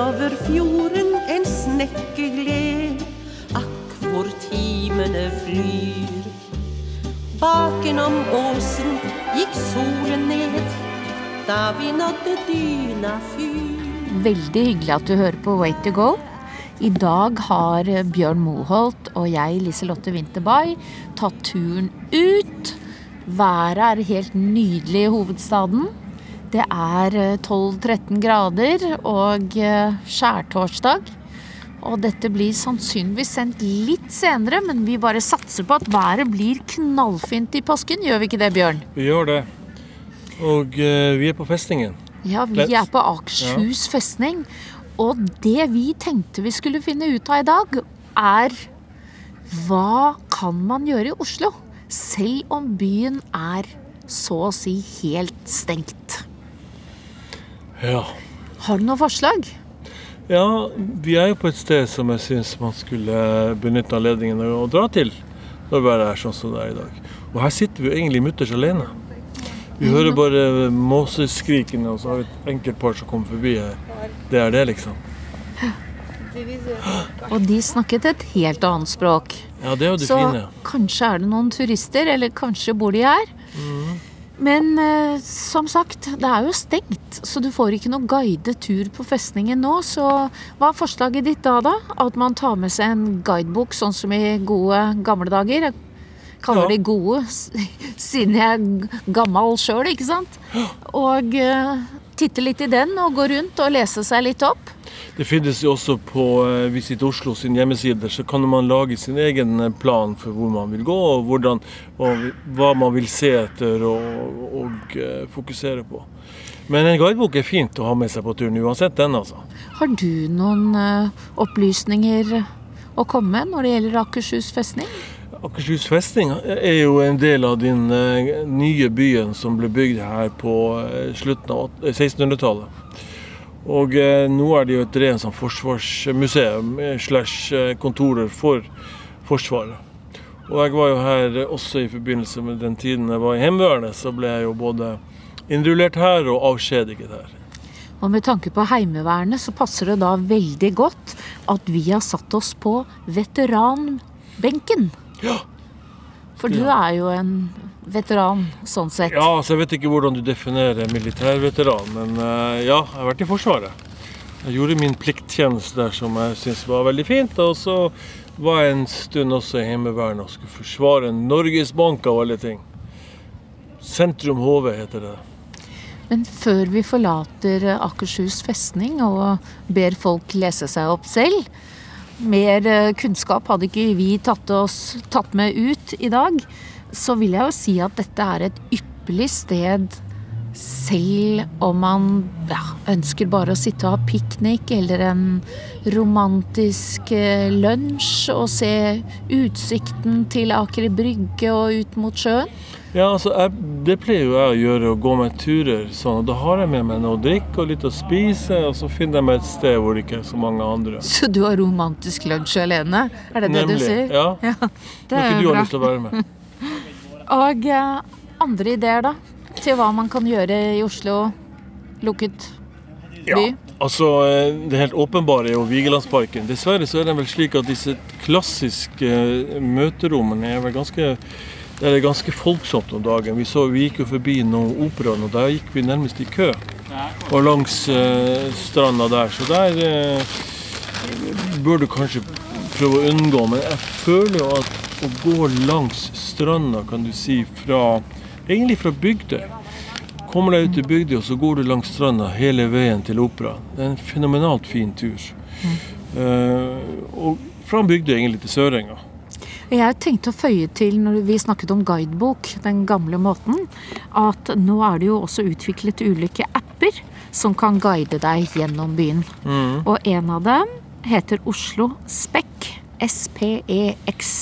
over fjorden en snekkegled. Akk, hvor timene flyr. Bakenom åsen gikk solen ned da vi nådde dyna fyr. Veldig hyggelig at du hører på Way to go. I dag har Bjørn Moholt og jeg, Liselotte Winterby, tatt turen ut. Været er helt nydelig i hovedstaden. Det er 12-13 grader og eh, skjærtorsdag. Og dette blir sannsynligvis sendt litt senere, men vi bare satser på at været blir knallfint i påsken. Gjør vi ikke det, Bjørn? Vi gjør det. Og uh, vi er på festningen. Ja, vi Let's. er på Akershus festning. Og det vi tenkte vi skulle finne ut av i dag, er hva kan man gjøre i Oslo? Selv om byen er så å si helt stengt. Ja. Har du noen forslag? ja, vi er jo på et sted som jeg syns man skulle benytte anledningen å dra til når været er sånn som det er i dag. Og her sitter vi jo egentlig mutters alene. Vi hører bare måseskrikene, og så har vi et enkelt par som kommer forbi her. Det er det, liksom. Og de snakket et helt annet språk. Ja, det er jo det Så fine. kanskje er det noen turister, eller kanskje bor de her. Men eh, som sagt, det er jo stengt, så du får ikke noe guidet tur på festningen nå. Så hva er forslaget ditt da, da? At man tar med seg en guidebok, sånn som i gode gamle dager? Jeg kaller Ja. de gode siden jeg er gammel sjøl, ikke sant? Og eh, titte litt i den og gå rundt og lese seg litt opp. Det finnes jo også på eh, Visit Oslo sin hjemmeside, så kan man lage sin egen eh, plan for hvor man vil gå, og, hvordan, og hva man vil se etter og, og eh, fokusere på. Men en guidebok er fint å ha med seg på turen, uansett den, altså. Har du noen opplysninger å komme med når det gjelder Akershus festning? Akershus festning er jo en del av den eh, nye byen som ble bygd her på eh, slutten av 1600-tallet. Og eh, nå er det jo et rent sånn forsvarsmuseum slash kontorer for Forsvaret. Og jeg var jo her også i forbindelse med den tiden jeg var i Heimevernet, så ble jeg jo både innrullert her og avskjediget her. Og med tanke på Heimevernet, så passer det da veldig godt at vi har satt oss på veteranbenken. Ja. For du er jo en veteran, sånn sett. Ja, så Jeg vet ikke hvordan du definerer militærveteran, men eh, ja, jeg har vært i Forsvaret. Jeg gjorde min plikttjeneste der som jeg syntes var veldig fint. Og så var jeg en stund også i Heimevernet og skulle forsvare Norges Bank av alle ting. Sentrum HV heter det. Men før vi forlater Akershus festning og ber folk lese seg opp selv Mer eh, kunnskap hadde ikke vi tatt, oss, tatt med ut i dag. Så vil jeg jo si at dette er et ypperlig sted selv om man ja, ønsker bare å sitte og ha piknik eller en romantisk eh, lunsj og se utsikten til Aker Brygge og ut mot sjøen. Ja, altså jeg, Det pleier jo jeg å gjøre, å gå meg turer. sånn, og Da har jeg med meg noe å drikke og litt å spise, og så finner jeg meg et sted hvor det ikke er så mange andre. Så du har romantisk lunsj alene? Er det det du Nemlig, sier? ja. det Når er ikke du har lyst til å være med. Og eh, andre ideer, da? Til hva man kan gjøre i Oslo lukket by? Ja, Altså, eh, Det helt åpenbare er jo Vigelandsparken. Dessverre så er det vel slik at disse klassiske eh, møterommene er vel ganske det er ganske folksomt om dagen. Vi, så, vi gikk jo forbi noen operaen, og der gikk vi nærmest i kø. Og langs eh, stranda der. Så der eh, bør du kanskje prøve å unngå. Men jeg føler jo at å gå langs stranda, kan du si, fra egentlig fra Bygdøy Kommer deg ut til Bygdøy, og så går du langs stranda hele veien til operaen. Det er en fenomenalt fin tur. Eh, og fra Bygdøy egentlig til Sørenga. Jeg tenkte å føye til, når vi snakket om guidebok, den gamle måten, at nå er det jo også utviklet ulike apper som kan guide deg gjennom byen. Og en av dem heter Oslo Spek. S-P-E-X.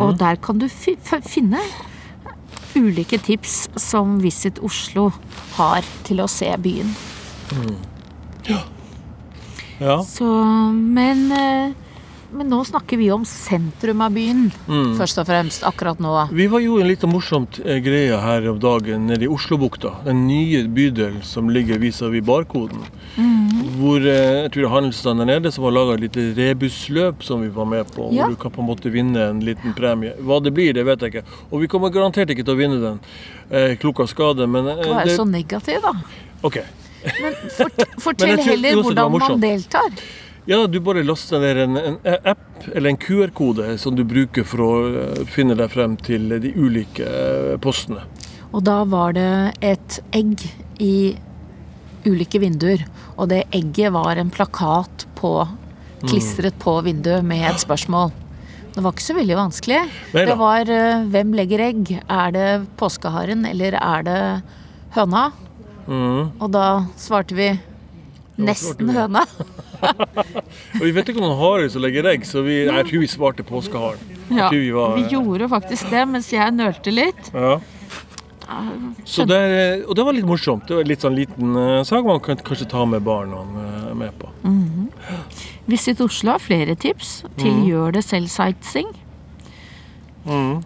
Og der kan du finne ulike tips som Visit Oslo har til å se byen. Ja. Så, men, eh, men nå snakker vi om sentrum av byen, først og fremst, akkurat nå. Vi var jo en litt morsomt eh, greie her om dagen nede i Oslobukta. Den nye bydelen som ligger vis-à-vis barkoden. hvor eh, jeg tror det er handelsstanden der nede som har laga et lite rebusløp som vi var med på. Ja. Hvor du kan på en måte vinne en liten premie. Hva det blir, det vet jeg ikke. Og vi kommer garantert ikke til å vinne den. Eh, klok skade, men eh, Du er det, så negativ, da. OK. Men fort, fortell Men heller hvordan man deltar. Ja, du bare laster ned en, en app eller en QR-kode som du bruker for å eh, finne deg frem til de ulike eh, postene. Og da var det et egg i ulike vinduer. Og det egget var en plakat på, klistret på vinduet med et spørsmål. Det var ikke så veldig vanskelig. Det var eh, hvem legger egg? Er det påskeharen, eller er det høna? Mm. Og da svarte vi nesten høna. Og vi vet ikke om noen harer som legger egg, så vi, jeg tror vi svarte påskeharen. Ja, vi var, vi gjorde faktisk det, mens jeg nølte litt. Ja. Så det, og det var litt morsomt. Det var litt sånn liten uh, sak man kan kanskje ta med barna uh, med på. Visit Oslo har flere tips til gjør det selv-sightseeing. Mm.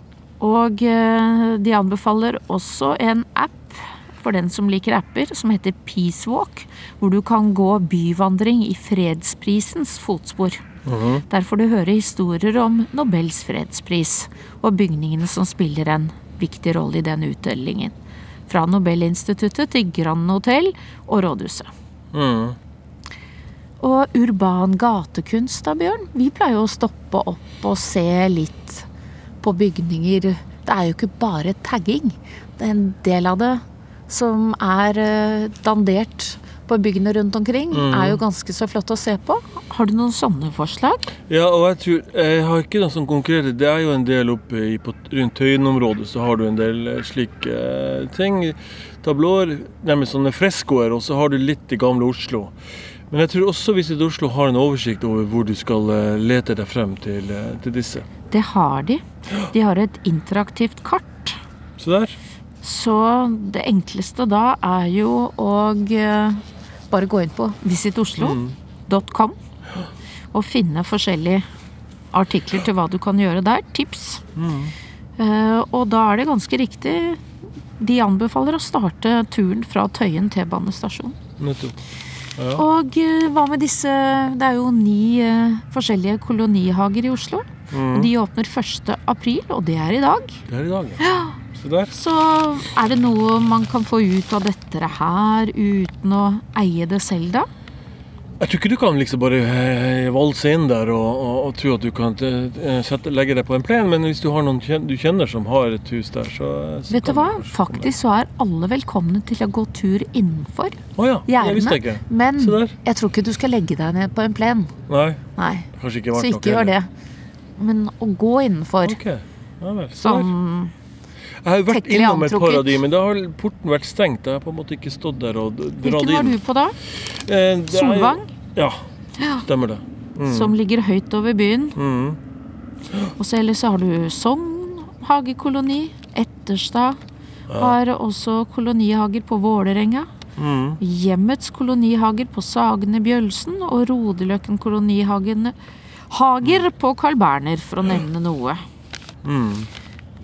Og uh, de anbefaler også en app for den som liker apper, som heter Peace Walk, hvor du kan gå byvandring i fredsprisens fotspor. Der får du høre historier om Nobels fredspris og bygningene som spiller en viktig rolle i den utdelingen. Fra Nobelinstituttet til Grand Hotel og Rådhuset. Mm. Og urban gatekunst da, Bjørn? Vi pleier jo å stoppe opp og se litt på bygninger. Det er jo ikke bare tagging. Det er en del av det som er eh, dandert på byggene rundt omkring, er jo ganske så flott å se på. Har du noen sånne forslag? Ja, og jeg tror Jeg har ikke noe sånn konkrete Det er jo en del oppe i, på, rundt Tøyen-området, så har du en del eh, slike eh, ting. Tablåer, nærmest sånne freskoer, og så har du litt i gamle Oslo. Men jeg tror også Visit Oslo har en oversikt over hvor du skal eh, lete deg frem til, eh, til disse. Det har de. De har et interaktivt kart. Så der. Så det enkleste da er jo å eh, bare gå inn på visitoslo.com og finne forskjellige artikler til hva du kan gjøre der. Tips. Eh, og da er det ganske riktig. De anbefaler å starte turen fra Tøyen T-banestasjon. Ja. Og eh, hva med disse Det er jo ni eh, forskjellige kolonihager i Oslo. Og de åpner 1. april, og det er i dag. Det er i dag, ja. Der. Så er det noe man kan få ut av dette her uten å eie det selv, da? Jeg tror ikke du kan liksom bare eh, valse inn der og, og, og tro at du kan eh, sette, legge deg på en plen, men hvis du har noen du kjenner som har et hus der, så, så Vet du hva? Faktisk så er alle velkomne til å gå tur innenfor Oh, ja, visste jeg. Men jeg tror ikke du skal legge deg ned på en plen. Nei, Nei, ikke så ikke gjør det. Men å gå innenfor Okay. ja vel. Som. Jeg har jo vært innom et par av de, men da har porten vært stengt. Jeg har på en måte ikke stått der og dratt inn. Hvilken var du på da? Eh, Solvang? Ja, stemmer det. Som ligger høyt over byen. Mm. Og så ellers har du Sogn hagekoloni. Etterstad har også kolonihager på Vålerenga. Mm. Hjemmets kolonihager på Sagene Bjølsen og Rodeløkken kolonihager Hager på Carl Berner, for å nevne noe. Mm.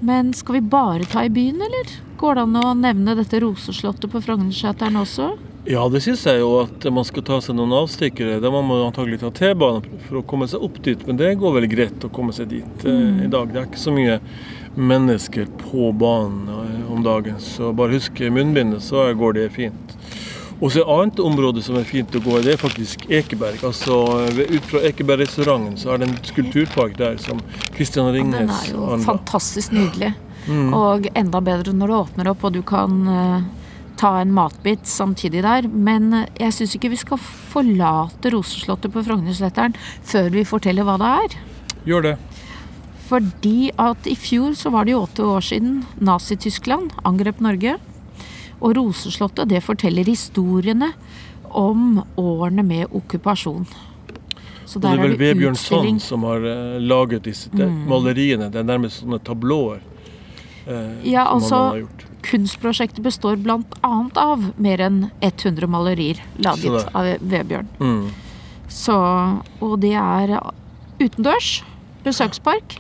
Men skal vi bare ta i byen, eller? Går det an å nevne dette roseslottet på Frognerseteren også? Ja, det syns jeg jo at man skal ta seg noen avstikkere. Da må man antagelig ta T-banen for å komme seg opp dit, men det går vel greit å komme seg dit mm. i dag. Det er ikke så mye mennesker på banen eh, om dagen, så bare husk munnbindet, så går det fint. Og så Et annet område som er fint å gå i, det er faktisk Ekeberg. Altså Ut fra Ekeberg-restauranten så er det en skulpturpark der som Christian Den er jo anla. fantastisk nydelig. Og enda bedre når det åpner opp og du kan uh, ta en matbit samtidig der. Men eh, jeg syns ikke vi skal forlate Roseslottet på Frognerseteren før vi forteller hva det er. Gjør det. Fordi at i fjor så var det jo åtte år siden Nazi-Tyskland angrep Norge. Og Roseslottet det forteller historiene om årene med okkupasjon. Så Og det er vel Vebjørn. Sand som har eh, laget disse mm. maleriene. Det er nærmest sånne tablåer. eh, Ja, altså-. Kunstprosjektet består bl.a. av mer enn 100 malerier laget av Vebjørn. Mm. Så, og det er utendørs besøkspark.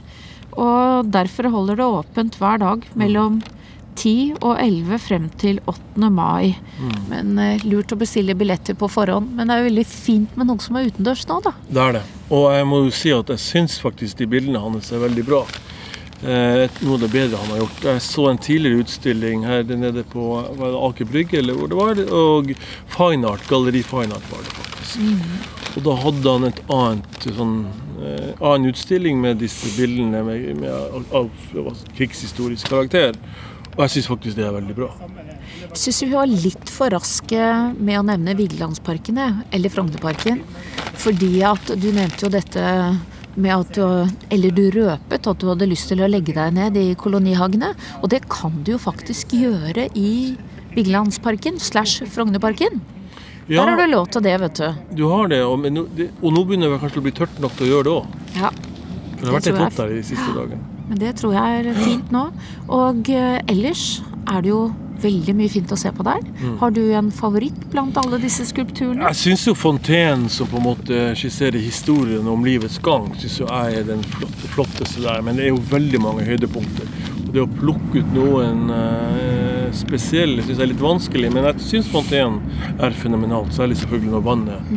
Og derfor holder det åpent hver dag mellom 10 og 11 frem til 8. mai. Men eh, Lurt å bestille billetter på forhånd. Men det er jo veldig fint med noen som er utendørs nå, da. Det er det. Og jeg må jo si at jeg syns faktisk de bildene hans er veldig bra. Eh, noe av det bedre han har gjort. Jeg så en tidligere utstilling her nede på var det Aker Brygge, eller hvor det var, og Fine Art, Galleri Fine Art var det faktisk. Og da hadde han et annet sånn eh, annen utstilling med disse bildene med, med, av, av krigshistorisk karakter. Og jeg syns faktisk det er veldig bra. Syns vi var litt for raske med å nevne Vigelandsparken, eller Frognerparken. Fordi at du nevnte jo dette med at du Eller du røpet at du hadde lyst til å legge deg ned i kolonihagene. Og det kan du jo faktisk gjøre i Vigelandsparken slash Frognerparken. Der har du lov til det, vet du. du har det, og, og nå begynner det kanskje å bli tørt nok til å gjøre det òg. Ja, For det har vært litt vått der de siste dagene. Men det tror jeg er fint nå. Og eh, ellers er det jo veldig mye fint å se på der. Har du en favoritt blant alle disse skulpturene? Jeg syns jo fontenen som på en måte skisserer historien om livets gang, synes jo jeg er den flotte, flotteste der. Men det er jo veldig mange høydepunkter. Og det å plukke ut noen eh, spesielle syns jeg er litt vanskelig, men jeg syns fontenen er fenomenal. Særlig selvfølgelig når vannet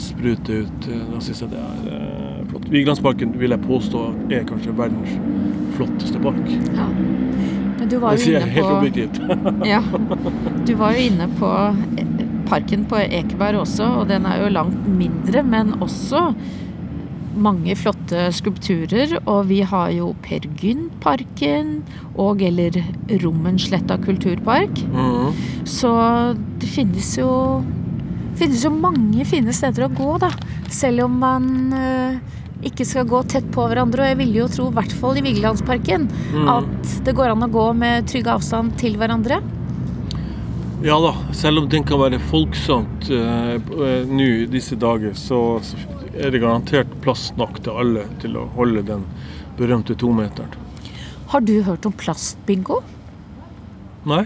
spruter ut. Eh, Da syns jeg det er eh, flott. Vigelandsparken vil jeg påstå er kanskje verdens flotteste park. Ja. Men du var jo sier jeg helt objektivt. Ja. Du var jo inne på eh, parken på Ekeberg også, og den er jo langt mindre, men også mange flotte skulpturer. Og vi har jo Per Gynt-parken og eller Rommensletta kulturpark. Mhm. Så det finnes jo finnes jo mange fine steder å gå, da. Selv om man eh, ikke skal gå tett på hverandre. Og jeg ville jo tro, i hvert fall i Vigelandsparken, at det går an å gå med trygg avstand til hverandre. Ja da, selv om den kan være folksomt eh, eh, nå disse dager, så, er det garantert plass nok til alle til å holde den berømte tometeren. Har du hørt om plastbingo? Nei?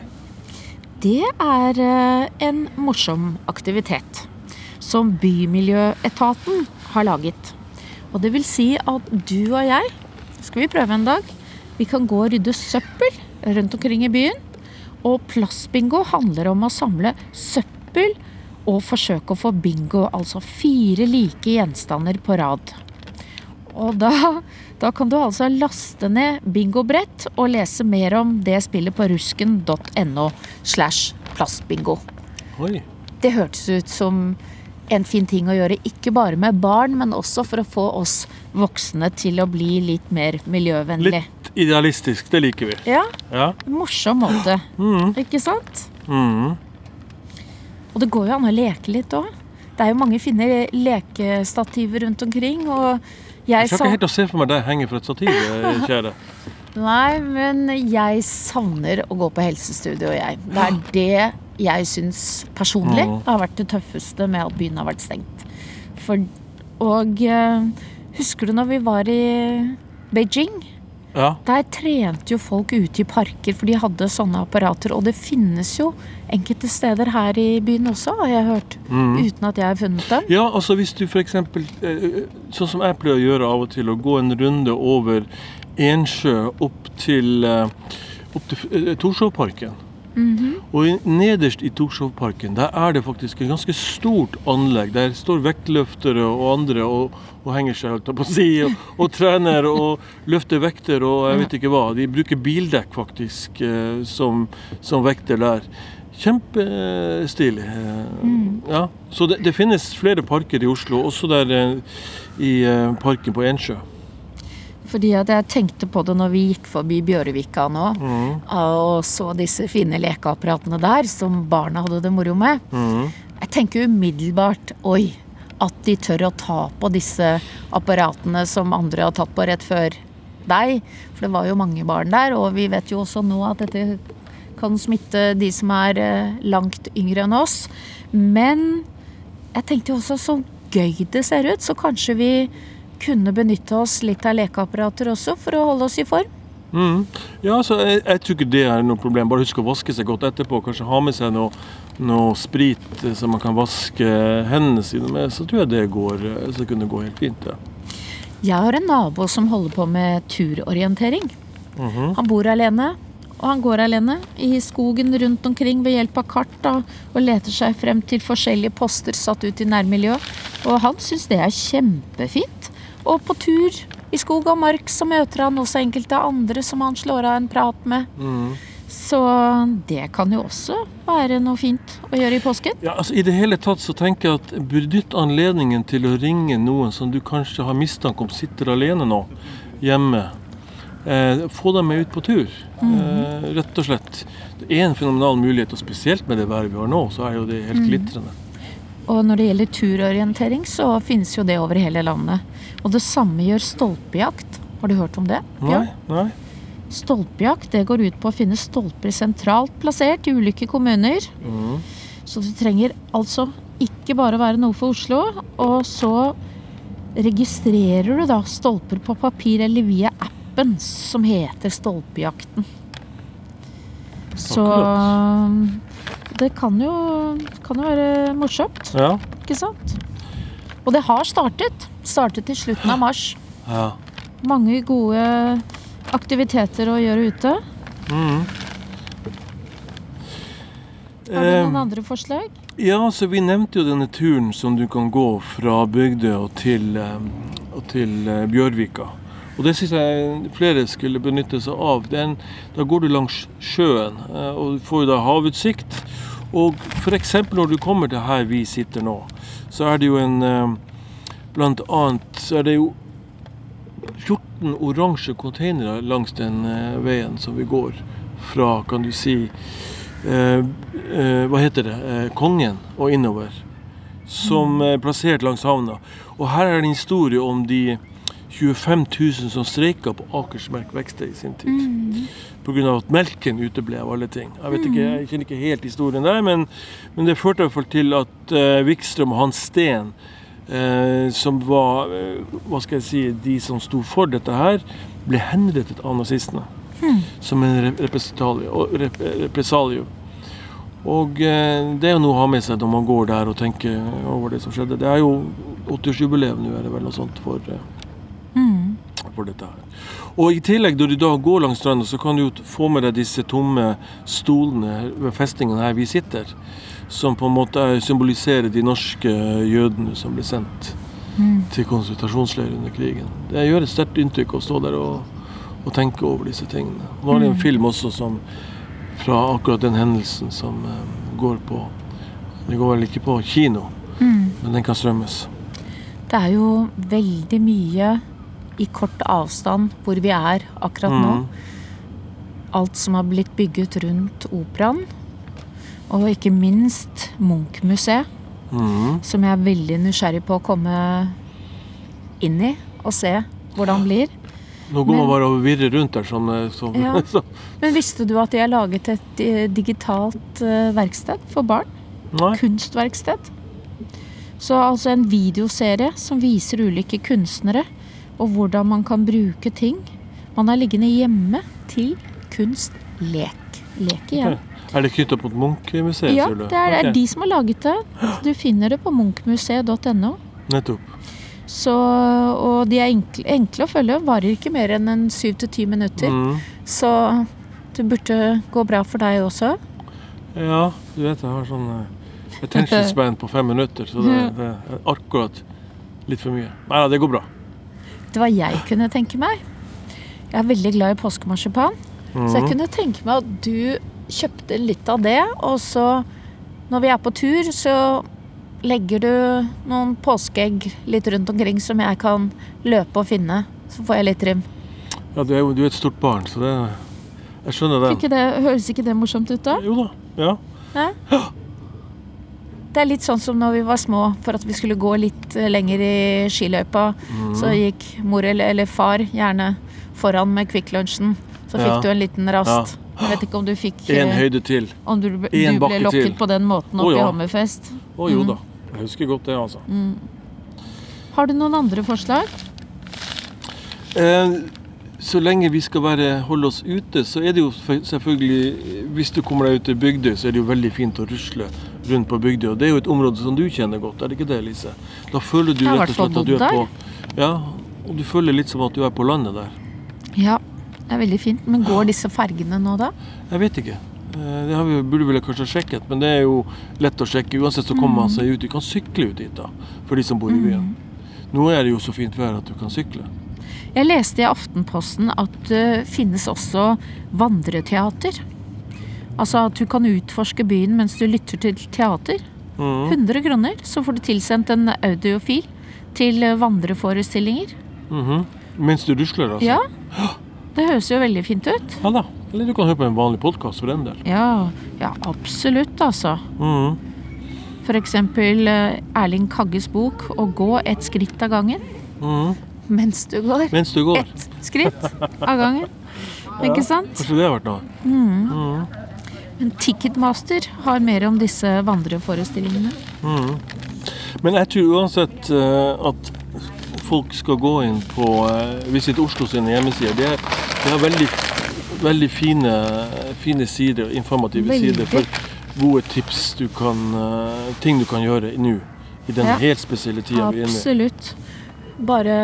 Det er eh, en morsom aktivitet som Bymiljøetaten har laget. Og det vil si at du og jeg, skal vi prøve en dag, vi kan gå og rydde søppel rundt omkring i byen. Og plastbingo handler om å samle søppel og forsøke å få bingo, altså fire like gjenstander på rad. Og da, da kan du altså laste ned bingobrett og lese mer om det spillet på rusken.no slash plastbingo. Oi. Det hørtes ut som en fin ting å gjøre, ikke bare med barn, men også for å få oss voksne til å bli litt mer miljøvennlig. Litt idealistisk, det liker vi. Ja, Ja. morsom måte. Ikke sant? Mhm. Og det går jo an å leke litt òg. Det er jo mange fine lekestativer rundt omkring, og jeg Jeg skal ikke helt å se for meg deg henge fra et stativ, eh, kjære. Nei, men jeg savner å gå på helsestudio, jeg. Det er det jeg syns personlig Mm. har vært det tøffeste med at byen har vært stengt. For, og eh, husker du når vi var i Beijing? Ja. Der trente jo folk ute i parker, for de hadde sånne apparater. Og det finnes jo enkelte steder her i byen også, har jeg hørt. Uten at jeg har funnet dem. ja, altså hvis du f.eks. Sånn som jeg pleier å gjøre av og til, å gå en runde over Ensjø opp til, eh, opp til eh, -hmm. Og nederst i Torshovparken der er det faktisk et ganske stort anlegg. Der står vektløftere og andre og, og henger seg, holdt jeg på å si, og, og trener og løfter vekter og jeg vet ikke hva. De bruker bildekk faktisk eh, som, som vekter der. Kjempestilig. eh, Ja. Så det, det finnes flere parker i Oslo, også der eh, i eh, parken på Ensjø. Fordi at jeg tenkte på det når vi gikk forbi Bjørvika nå, og så disse fine lekeapparatene der som barna hadde det moro med. Jeg tenker umiddelbart oi, at de tør å ta på disse apparatene som andre har tatt på rett før deg. For det var jo mange barn der, og vi vet jo også nå at dette kan smitte de som er eh, langt yngre enn oss. Men jeg tenkte jo også så gøy det ser ut, så kanskje vi kunne benytte oss litt av lekeapparater også for å holde oss i form. Mm. Ja, så jeg, jeg tror ikke det er noe problem. Bare husk å vaske seg godt etterpå. Kanskje ha med seg noe, noe sprit som man kan vaske hendene sine med. Så tror jeg det går, eh, så kunne gå helt fint. Ja. Jeg har en nabo som holder på med turorientering. Han bor alene, Og han går alene i skogen rundt omkring ved hjelp av kart da, og leter seg frem til forskjellige poster satt ut i nærmiljøet. Og han syns det er kjempefint. Og på tur i skog og mark så møter han også enkelte andre som han slår av en prat med. Mm. Så det kan jo også være noe fint å gjøre i påsken. Ja, altså I det hele tatt så tenker jeg at benytt anledningen til å ringe noen som du kanskje har mistanke om sitter alene nå, hjemme. Eh, få dem med ut på tur, eh, rett og slett. Det er en fenomenal mulighet, og spesielt med det været vi har nå, så er jo det helt glitrende. Og når det gjelder turorientering, så finnes jo det over hele landet. Og det samme gjør stolpejakt. Har du hørt om det? Nei, Bjørn? nei. Stolpejakt det går ut på å finne stolper sentralt plassert i ulike kommuner. Mm. Så det trenger altså ikke bare være noe for Oslo. Og så registrerer du da stolper på papir eller via appen som heter Stolpejakten. Så det kan jo, kan jo være morsomt, Ja. ikke sant? Og det har startet. Startet i slutten av mars. ja. Mange gode aktiviteter å gjøre ute. Mm. Har du noen Eh, andre forslag? Ja, så vi nevnte jo denne turen som du kan gå fra Bygdøy og til, eh, og til eh, Bjørvika. Og det syns jeg flere skulle benytte seg av. En, da går du langs sjøen, og du får jo da havutsikt. Og f.eks. når du kommer til her vi sitter nå, så er det jo en eh, Blant annet så er det jo 14 oransje containere langs den eh, veien som vi går fra, kan du si eh, eh, Hva heter det? Eh, Kongen og innover. Som er plassert langs havna. Og her er det en historie om de 25 000 som streika på Akersmerk verksted i sin tid. Pga. at melken uteble av alle ting. Jeg vet ikke, jeg kjenner ikke helt historien der, men, men det førte i hvert fall til at eh, Wikstrøm og Hans Steen eh, som var eh, hva skal jeg si, de som sto for dette her, ble henrettet av nazistene. Som en re- og rep represalium. Og eh, det er jo noe å ha med seg når man går der og tenker over det som skjedde. Det er jo 80-årsjubileum nå, er det vel noe sånt for, eh, Mm. For dette her. Og i tillegg, når du da går langs stranda, så kan du jo få med deg disse tomme stolene ved festningen her vi sitter. Som på en måte er- symboliserer de norske jødene som ble sendt Mm. til konsentrasjonsleir under krigen. Det gjør et sterkt inntrykk å stå der og, og tenke over disse tingene. Nå er det en film også som fra akkurat den hendelsen som eh, går på Det går vel ikke på kino, Mm. men den kan strømmes. Det er jo veldig mye i kort avstand hvor vi er akkurat nå. Mm. Alt som har blitt bygget rundt operaen. Og ikke minst Munch-museet, Mm. som jeg er veldig nysgjerrig på å komme inn i og se hvordan det blir. Nå går man bare og virrer rundt der sånn, eh, Ja. så, Men visste du at de har laget et eh, digitalt eh, verksted for barn? Nei. Kunstverksted. Så altså en videoserie som viser ulike kunstnere og hvordan man kan bruke ting. Man er liggende hjemme til kunst, lek. Lek igjen. Er det knytta mot Munch-museet, Ja, det er, okay. Er de som har laget det. Du finner det på munchmuseet.no. Nettopp. Så, og de er enkle, enkle å følge. Varer ikke mer enn en syv til ti minutter. Mm. Så det burde gå bra for deg også. Ja, du vet jeg har sånn eh, attention span på fem minutter, så det, det er akkurat litt for mye. Nei da, det går bra. Det var jeg kunne tenke meg. Jeg er veldig glad i påskemarsipan. Så jeg Mhm. kunne tenke meg at du kjøpte litt av det, og så når vi er på tur, så legger du noen påskeegg litt rundt omkring som jeg kan løpe og finne. Så får jeg litt rim. Ja, du er jo et stort barn, så det Jeg skjønner det. Ikke det. Høres ikke det morsomt ut da? Jo da. Ja. Det er litt sånn som når vi var små, for at vi skulle gå litt eh, lenger i skiløypa. Mm. Så gikk mor eller, eller far gjerne foran med Kvikk Lunsjen. Så fikk Ja. du en liten rast. Jeg vet ikke om du fikk En eh, høyde til. Om du, du ble lokket til. på den måten opp i ja. Hammerfest. Å jo Mm. da. Jeg husker godt det, altså. Har du noen andre forslag? Eh, så lenge vi skal være, holde oss ute, så er det jo selvfølgelig Hvis du kommer deg ut til Bygdøy, så er det jo veldig fint å rusle rundt på Bygdøy. Og det er jo et område som du kjenner godt, er det ikke det, Lise? Da føler du rett og slett at du er på Ja, og du føler litt som at du er på landet der. Ja. Det er veldig fint. Men går disse fergene nå, da? Jeg vet ikke. Eh, Det har vi, burde vi kanskje sjekket, men det er jo lett å sjekke. Uansett så kommer man seg ut. Du kan sykle ut dit, da, for de som bor i byen. Nå er det jo så fint vær at du kan sykle. Jeg leste i Aftenposten at det finnes også vandreteater. Altså at du kan utforske byen mens du lytter til teater. 100 kroner, så får du tilsendt en audiofil til vandreforestillinger. Mhm. Mens du rusler, altså? Ja, det høres jo veldig fint ut. Ja da. Eller du kan høre på en vanlig podkast for den del. Ja, ja absolutt, altså. Mm. Eksempel eh, Erling Kagges bok 'Å gå et skritt av gangen'. Mm. Mens du går Mens du går. ett skritt av gangen. Ikke sant? Kanskje det har vært noe? Men Ticketmaster har mer om disse vandreforestillingene. Men jeg tror uansett eh, at folk skal gå inn på uh, Visit Oslo sine hjemmesider. De, er, de har veldig, veldig fine, fine sider, informative Veldig. sider for gode tips du kan, eh, ting du kan gjøre nå. I den Ja. helt spesielle tida vi er inne i. Absolutt. Bare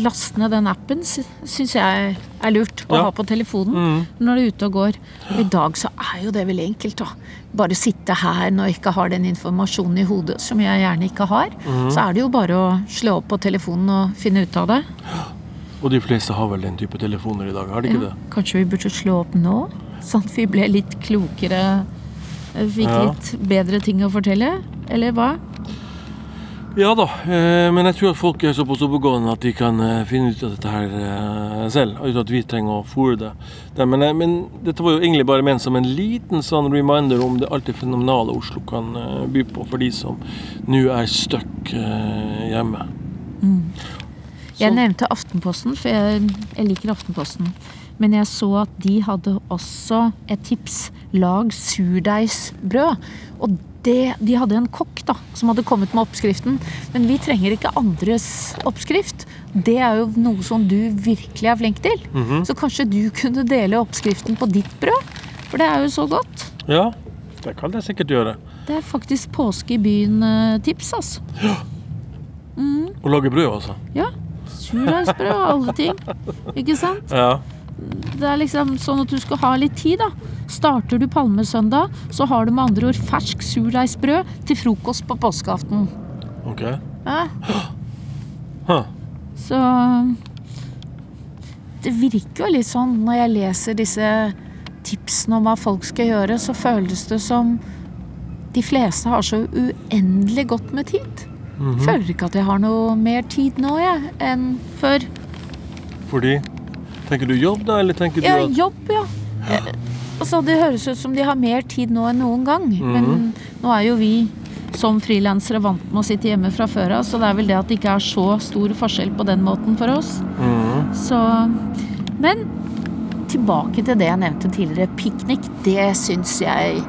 laste ned den appen syns jeg er lurt å Ja. ha på telefonen mm. når du er ute og går. Og I dag så er jo det veldig enkelt, da. Bare sitte her når jeg ikke har den informasjonen i hodet, som jeg gjerne ikke har. Mm. Så er det jo bare å slå opp på telefonen og finne ut av det. Og de fleste har vel den type telefoner i dag, har de ikke Ja, det? kanskje vi burde slå opp nå, sånn at vi ble litt klokere. Fikk Ja. litt bedre ting å fortelle, eller hva? Ja da, eh, men jeg tror at folk er såpass oppegående at de kan eh, finne ut av dette her eh, selv, uten at vi trenger å fòre det. det men, men dette var jo egentlig bare ment som en liten sånn reminder om det alltid fenomenale Oslo kan by på for de som nå er stuck hjemme. hjemme. Jeg nevnte Aftenposten, for jeg, jeg liker Aftenposten. Men jeg så at de hadde også et tips. Lag surdeigsbrød. Og det, de hadde en kokk da, som hadde kommet med oppskriften. Men vi trenger ikke andres oppskrift. Det er jo noe som du virkelig er flink til. Så kanskje du kunne dele oppskriften på ditt brød? For det er jo så godt. Ja, det kan jeg sikkert gjøre. Det er faktisk påske i byen-tips, altså. Å lage brød, altså. Ja. Surdeigsbrød og alle ting. Ikke sant? Ja. Det er liksom sånn at du skal ha litt tid, da. Starter du palmesøndag, så har du med andre ord fersk surdeigsbrød til frokost på påskeaften. Ok. Ja, Huh. så Det virker jo litt sånn når jeg leser disse tipsene om hva folk skal gjøre, så føles det som de fleste har så uendelig godt med tid. Føler ikke at jeg har noe mer tid nå, jeg, enn før. Fordi Tenker du jobb, da, eller tenker du Ja, at jobb, ja. Eh, Altså, det høres ut som de har mer tid nå enn noen gang. Men nå er jo vi som frilansere vant med å sitte hjemme fra før av, så det er vel det at det ikke er så stor forskjell på den måten for oss. Mhm. Så Men tilbake til det jeg nevnte tidligere. Piknik, det syns jeg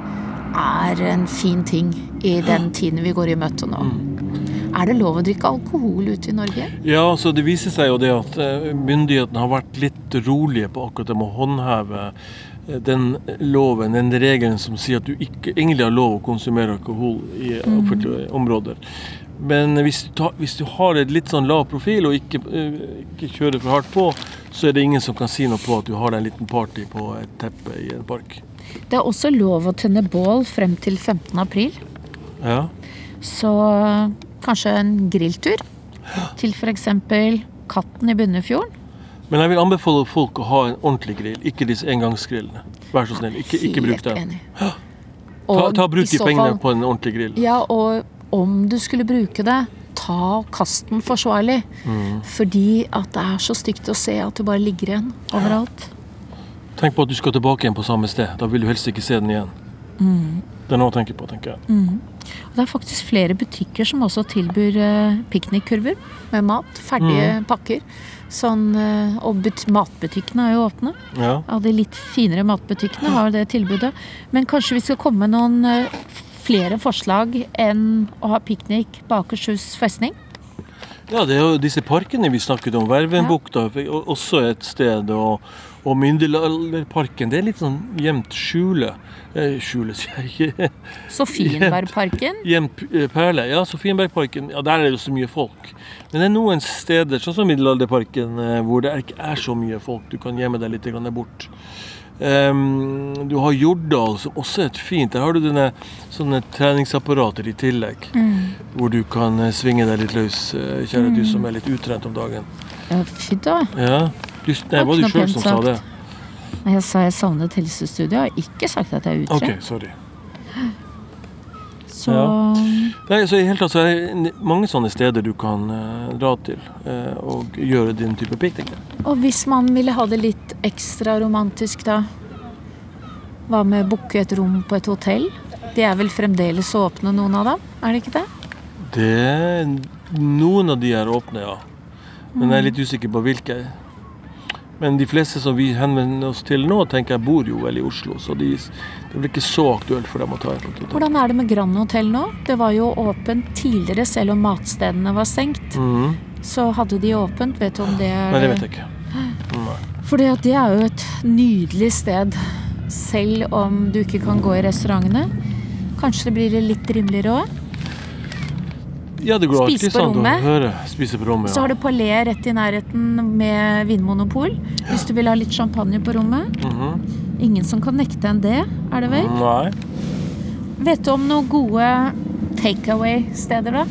er en fin ting i den tiden vi går i møte nå. Er det lov å drikke alkohol ute i Norge? Ja, så Det viser seg jo det at eh, myndighetene har vært litt rolige på akkurat det med å håndheve eh, den loven, den regelen som sier at du ikke egentlig har lov å konsumere alkohol i offentlige områder. Men hvis du, tar, hvis du har et litt sånn lav profil og ikke, eh, ikke kjører for hardt på, så er det ingen som kan si noe på at du har deg en liten party på et teppe i en park. Det er også lov å tenne bål frem til 15. april. Ja, Så kanskje en grilltur til f.eks. Katten i Bunnefjorden. Men jeg vil anbefale folk å ha en ordentlig grill, ikke disse engangsgrillene. Vær så snill, ikke, ikke bruk den Ta, ta Bruk de pengene fall- på en ordentlig grill. Ja, og om du skulle bruke det, ta og kast den forsvarlig. Mm. Fordi at det er så stygt å se at det bare ligger igjen overalt. Tenk på at du skal tilbake igjen på samme sted. Da vil du helst ikke se den igjen. Det er noe å tenke på, tenker jeg. Og det er faktisk flere butikker som også tilbyr eh, piknikkurver med mat. Ferdige Mm. pakker. Sånn, eh, og but matbutikkene er jo åpne. Ja. Ja, de litt finere matbutikkene har det tilbudet. Men kanskje vi skal komme med noen eh, flere forslag enn å ha piknik på Akershus festning? ja, det er jo disse parkene vi snakket om. Vervenbukta ja. også et sted. Og, Og Myndelalderparken. det er litt sånn gjemt skjule. Eh, skjule, sier jeg ikke. Sofienbergparken. Gjemt eh, perle. Ja, Sofienbergparken, ja, der er det jo så mye folk. Men det er noen steder, sånn som Middelalderparken, eh, hvor det ikke er så mye folk. Du kan gjemme deg litt bort. Um, du har Jordal, som også er et fint. Der har du dine, sånne treningsapparater i tillegg. Hvor du kan svinge deg litt løs, kjære kjære du som er litt utrent om dagen. Ja, fy da. Ja, du, nei, var du sjøl som sa det? Nei, Jeg sa jeg savnet helsestudiet. Jeg har ikke sagt at jeg er Ok, Okay, sorry. Så Nei, så i hele tatt så er det mange sånne steder du kan uh, dra til uh, og gjøre din type piknik. Og hvis man ville ha det litt ekstra romantisk, da? Hva med å booke et rom på et hotell? De er vel fremdeles åpne, noen av dem? Er det ikke det? Det, noen av de er åpne, ja. Men jeg er litt usikker på hvilke. Men de fleste som vi henvender oss til nå, tenker jeg bor jo vel i Oslo, så de, det blir ikke så aktuelt for dem å ta et hotell. Hvordan er det med Grand Hotell nå? Det var jo åpent tidligere, selv om matstedene var stengt. Mhm. Så hadde de åpent. Vet du om det er Nei, det vet jeg ikke. Nei. Fordi at det er jo et nydelig sted. Selv om du ikke kan gå i restaurantene. Kanskje det blir litt rimeligere òg. Ja, det går alltid sånn rommet. høre. Spise på rommet, Så har du palé rett i nærheten med vinmonopol. Hvis du vil ha litt champagne på rommet. Mhm. Ingen som kan nekte en det, er det vel? Nei. Vet du om noen gode takeaway-steder, da?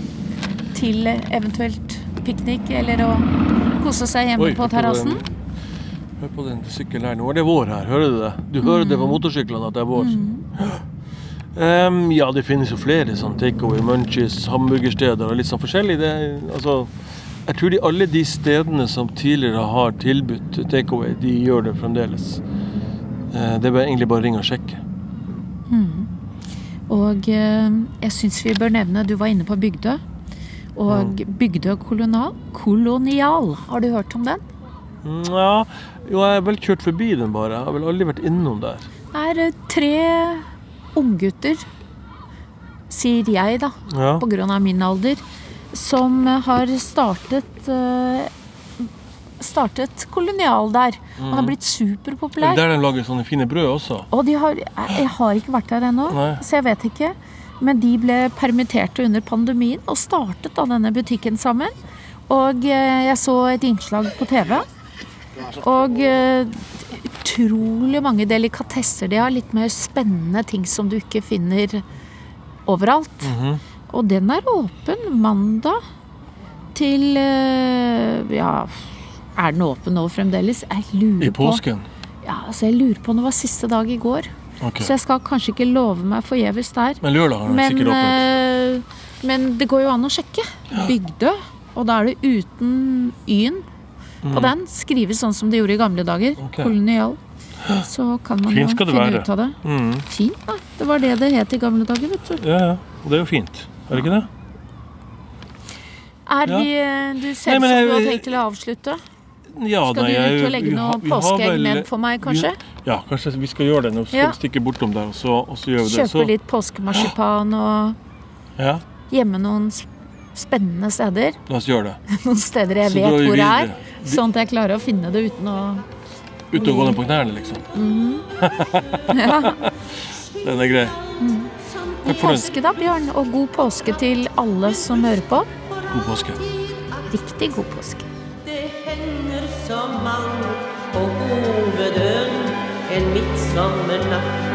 Til eventuelt piknik eller å kose seg hjemme Oi, på terrassen? Hør på den sykkelen her. Nå er det vår her, hører du det? Du hører det på Mm. motorsyklene at det er vår. Em, ja, det finnes jo flere sånn takeaway, munchies, hamburgersteder og litt sånn forskjellig. Det, altså, jeg tror de, alle de stedene som tidligere har tilbudt takeaway, de gjør det fremdeles. Uh, Det er egentlig bare å ringe og sjekke. Og uh, jeg syns vi bør nevne Du var inne på Bygdø. Og Bygdø kolonial, kolonial. Har du hørt om den? Mm, Ja, jo, jeg har vel kjørt forbi den bare. Jeg har vel aldri vært innom der. Det er eh, tre unggutter, sier jeg da, Ja. på grunn av min alder, som har startet eh, startet kolonial der. Han har blitt Er superpopulær. der de lager sånne fine brød også? Og de har Jeg jeg har ikke vært der ennå, så jeg vet ikke. Men de ble permitterte under pandemien og startet da denne butikken sammen. Og eh, jeg så et innslag på TV. Og eh, utrolig mange delikatesser de har. Litt mer spennende ting som du ikke finner overalt. Mhm. Og den er åpen mandag til eh, Ja, er den åpen nå fremdeles? Jeg lurer I på påsken? ja, altså jeg lurer på om det var siste dag i går. Okay. Så jeg skal kanskje ikke love meg forgjeves der. Men lørdag har den Men, sikkert åpent. eh, men det går jo an å sjekke. Bygdø. Og da er det uten y-en på den. Skrives sånn som det gjorde i gamle dager. Okay. Kolonial. Så kan man jo finne være. ut av det. Mm. Fint, da. Det var det det het i gamle dager, vet du. Ja, ja. Og det er jo fint. Er det ikke det? Er vi eh, Du ser ut som du har tenkt til å avslutte. Ja, Skal nei, du ut og legge noe påskeegg med for meg, kanskje? Vi, ja, kanskje vi skal gjøre det. Nå skal Ja. vi stikke bortom der, og så, og så gjør vi det. Kjøpe litt påskemarsipan og ja, gjemme noen spennende steder. la oss gjøre det. Noen steder jeg Så vet hvor det er. Sånn at jeg klarer å finne det uten å Ut og gå ned på knærne, liksom. Den er grei. God for det. påske da, Bjørn. Og god påske til alle som hører på. God påske. Riktig god påske. Det henger som mann på hoveddøren en midtsommernatt.